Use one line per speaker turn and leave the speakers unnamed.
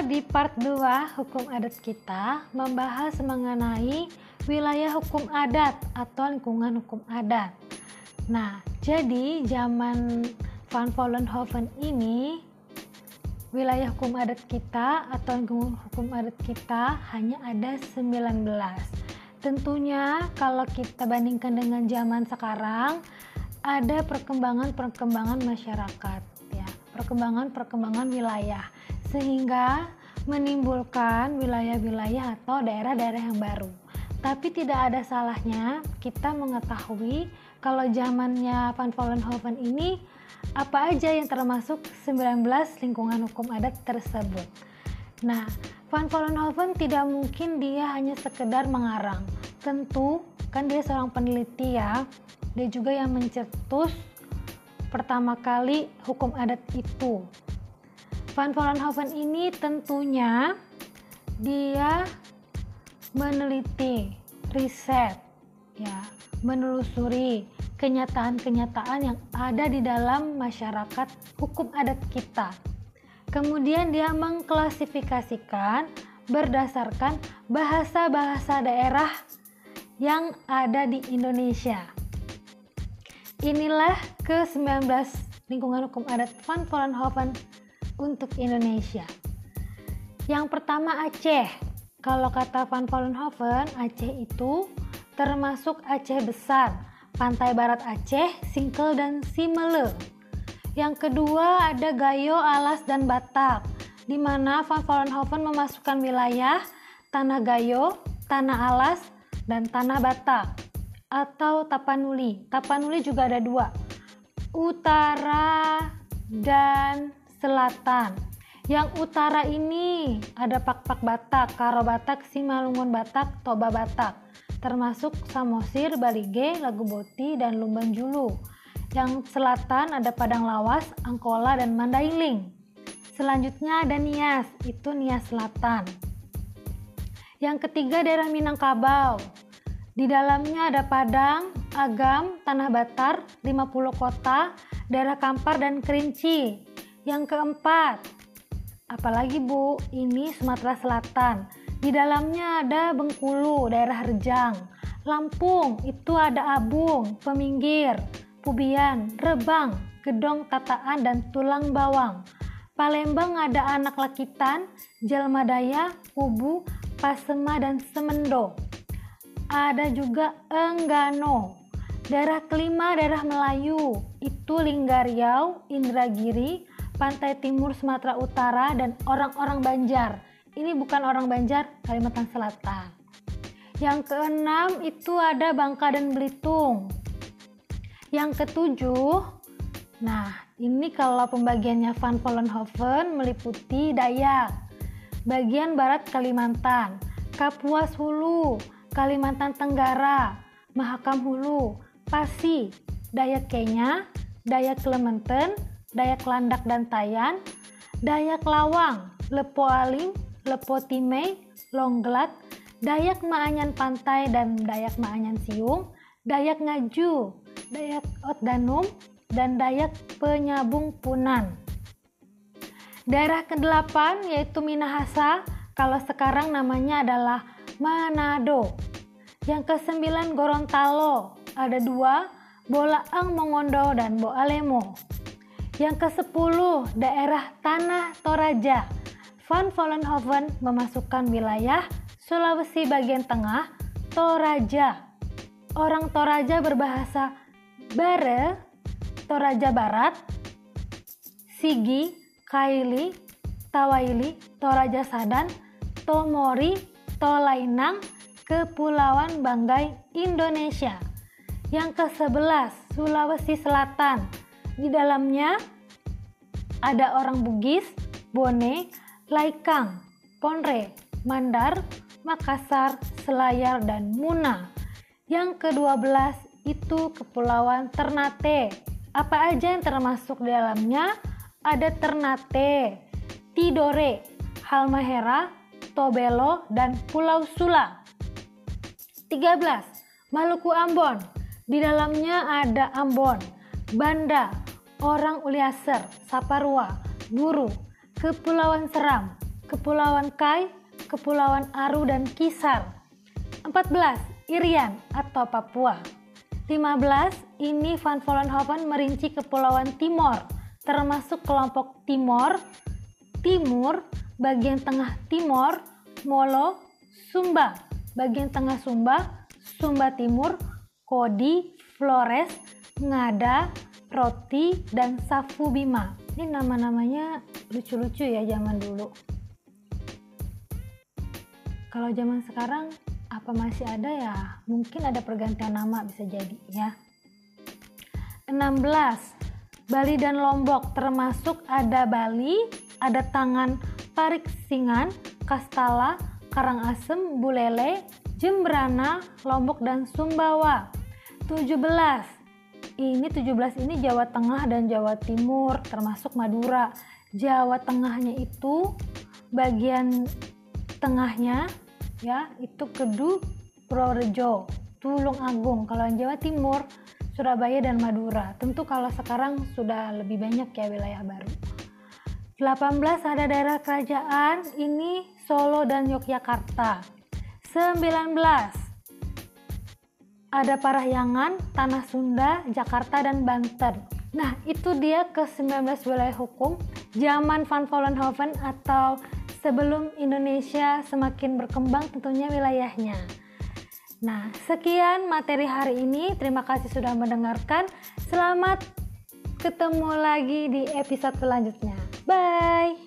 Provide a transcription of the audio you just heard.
di part 2 hukum adat kita membahas mengenai wilayah hukum adat atau lingkungan hukum adat. Nah, jadi zaman Van Vollenhoven ini wilayah hukum adat kita atau lingkungan hukum adat kita hanya ada 19. Tentunya kalau kita bandingkan dengan zaman sekarang ada perkembangan-perkembangan masyarakat ya, perkembangan-perkembangan wilayah sehingga menimbulkan wilayah-wilayah atau daerah-daerah yang baru. Tapi tidak ada salahnya kita mengetahui kalau zamannya Van Vollenhoven ini apa aja yang termasuk 19 lingkungan hukum adat tersebut. Nah, Van Vollenhoven tidak mungkin dia hanya sekedar mengarang. Tentu kan dia seorang peneliti ya. Dia juga yang mencetus pertama kali hukum adat itu. Van Vollenhoven ini tentunya dia meneliti, riset, ya, menelusuri kenyataan-kenyataan yang ada di dalam masyarakat hukum adat kita. Kemudian dia mengklasifikasikan berdasarkan bahasa-bahasa daerah yang ada di Indonesia. Inilah ke-19 lingkungan hukum adat Van Vollenhoven untuk Indonesia. Yang pertama Aceh. Kalau kata Van Vollenhoven, Aceh itu termasuk Aceh besar, pantai barat Aceh, Singkel dan Simele. Yang kedua ada Gayo, Alas dan Batak, di mana Van Vollenhoven memasukkan wilayah Tanah Gayo, Tanah Alas, dan Tanah Batak atau Tapanuli. Tapanuli juga ada dua, utara dan selatan. Yang utara ini ada Pak-Pak Batak, Karo Batak, Simalungun Batak, Toba Batak, termasuk Samosir, Balige, Lagu Boti, dan Lumban Julu. Yang selatan ada Padang Lawas, Angkola, dan Mandailing. Selanjutnya ada Nias, itu Nias Selatan. Yang ketiga daerah Minangkabau. Di dalamnya ada Padang, Agam, Tanah Batar, 50 kota, daerah Kampar, dan Kerinci. Yang keempat, Apalagi Bu, ini Sumatera Selatan. Di dalamnya ada Bengkulu, daerah Rejang. Lampung, itu ada Abung, Peminggir, Pubian, Rebang, Gedong Tataan, dan Tulang Bawang. Palembang ada Anak Lakitan, Jalmadaya, Kubu, Pasema, dan Semendo. Ada juga Enggano. Daerah kelima daerah Melayu, itu Linggariau, Indragiri, pantai timur Sumatera Utara, dan orang-orang Banjar. Ini bukan orang Banjar, Kalimantan Selatan. Yang keenam itu ada Bangka dan Belitung. Yang ketujuh, nah ini kalau pembagiannya Van Vollenhoven meliputi Dayak, bagian barat Kalimantan, Kapuas Hulu, Kalimantan Tenggara, Mahakam Hulu, Pasi, Dayak Kenya, Dayak Kelemantan, Dayak Landak dan Tayan, Dayak Lawang, Lepo Alim, Lepo Timei, Longgelat, Dayak Maanyan Pantai dan Dayak Maanyan Siung, Dayak Ngaju, Dayak Otdanum, dan Dayak Penyabung Punan. Daerah ke-8 yaitu Minahasa, kalau sekarang namanya adalah Manado. Yang ke-9 Gorontalo, ada dua, Bolaang Mongondo dan Boalemo. Yang ke-10, daerah Tanah Toraja. Van Vollenhoven memasukkan wilayah Sulawesi bagian tengah, Toraja. Orang Toraja berbahasa Bare, Toraja Barat, Sigi, Kaili, Tawaili, Toraja Sadan, Tomori, Tolainang, Kepulauan Banggai, Indonesia. Yang ke-11, Sulawesi Selatan, di dalamnya ada orang Bugis, Bone, Laikang, Ponre, Mandar, Makassar, Selayar, dan Muna. Yang ke-12 itu Kepulauan Ternate. Apa aja yang termasuk di dalamnya? Ada Ternate, Tidore, Halmahera, Tobelo, dan Pulau Sula. 13. Maluku Ambon. Di dalamnya ada Ambon, Banda, orang Uliaser, Saparua, Buru, Kepulauan Seram, Kepulauan Kai, Kepulauan Aru dan Kisar. 14. Irian atau Papua. 15. Ini Van Vollenhoven merinci Kepulauan Timor, termasuk kelompok Timor, Timur, bagian tengah Timor, Molo, Sumba, bagian tengah Sumba, Sumba Timur, Kodi, Flores, Ngada, Roti, dan Safu Bima. Ini nama-namanya lucu-lucu ya zaman dulu. Kalau zaman sekarang apa masih ada ya? Mungkin ada pergantian nama bisa jadi ya. 16. Bali dan Lombok termasuk ada Bali, ada Tangan Parik Singan, Kastala, Karangasem, Bulele, Jembrana, Lombok dan Sumbawa. 17. Ini 17 ini Jawa Tengah dan Jawa Timur termasuk Madura. Jawa Tengahnya itu bagian tengahnya ya itu Kedu, Purworejo, Tulung Agung. Kalau yang Jawa Timur Surabaya dan Madura. Tentu kalau sekarang sudah lebih banyak ya wilayah baru. 18 ada daerah kerajaan, ini Solo dan Yogyakarta. 19 ada Parahyangan, Tanah Sunda, Jakarta, dan Banten. Nah, itu dia ke-19 wilayah hukum zaman Van Vollenhoven atau sebelum Indonesia semakin berkembang tentunya wilayahnya. Nah, sekian materi hari ini. Terima kasih sudah mendengarkan. Selamat ketemu lagi di episode selanjutnya. Bye.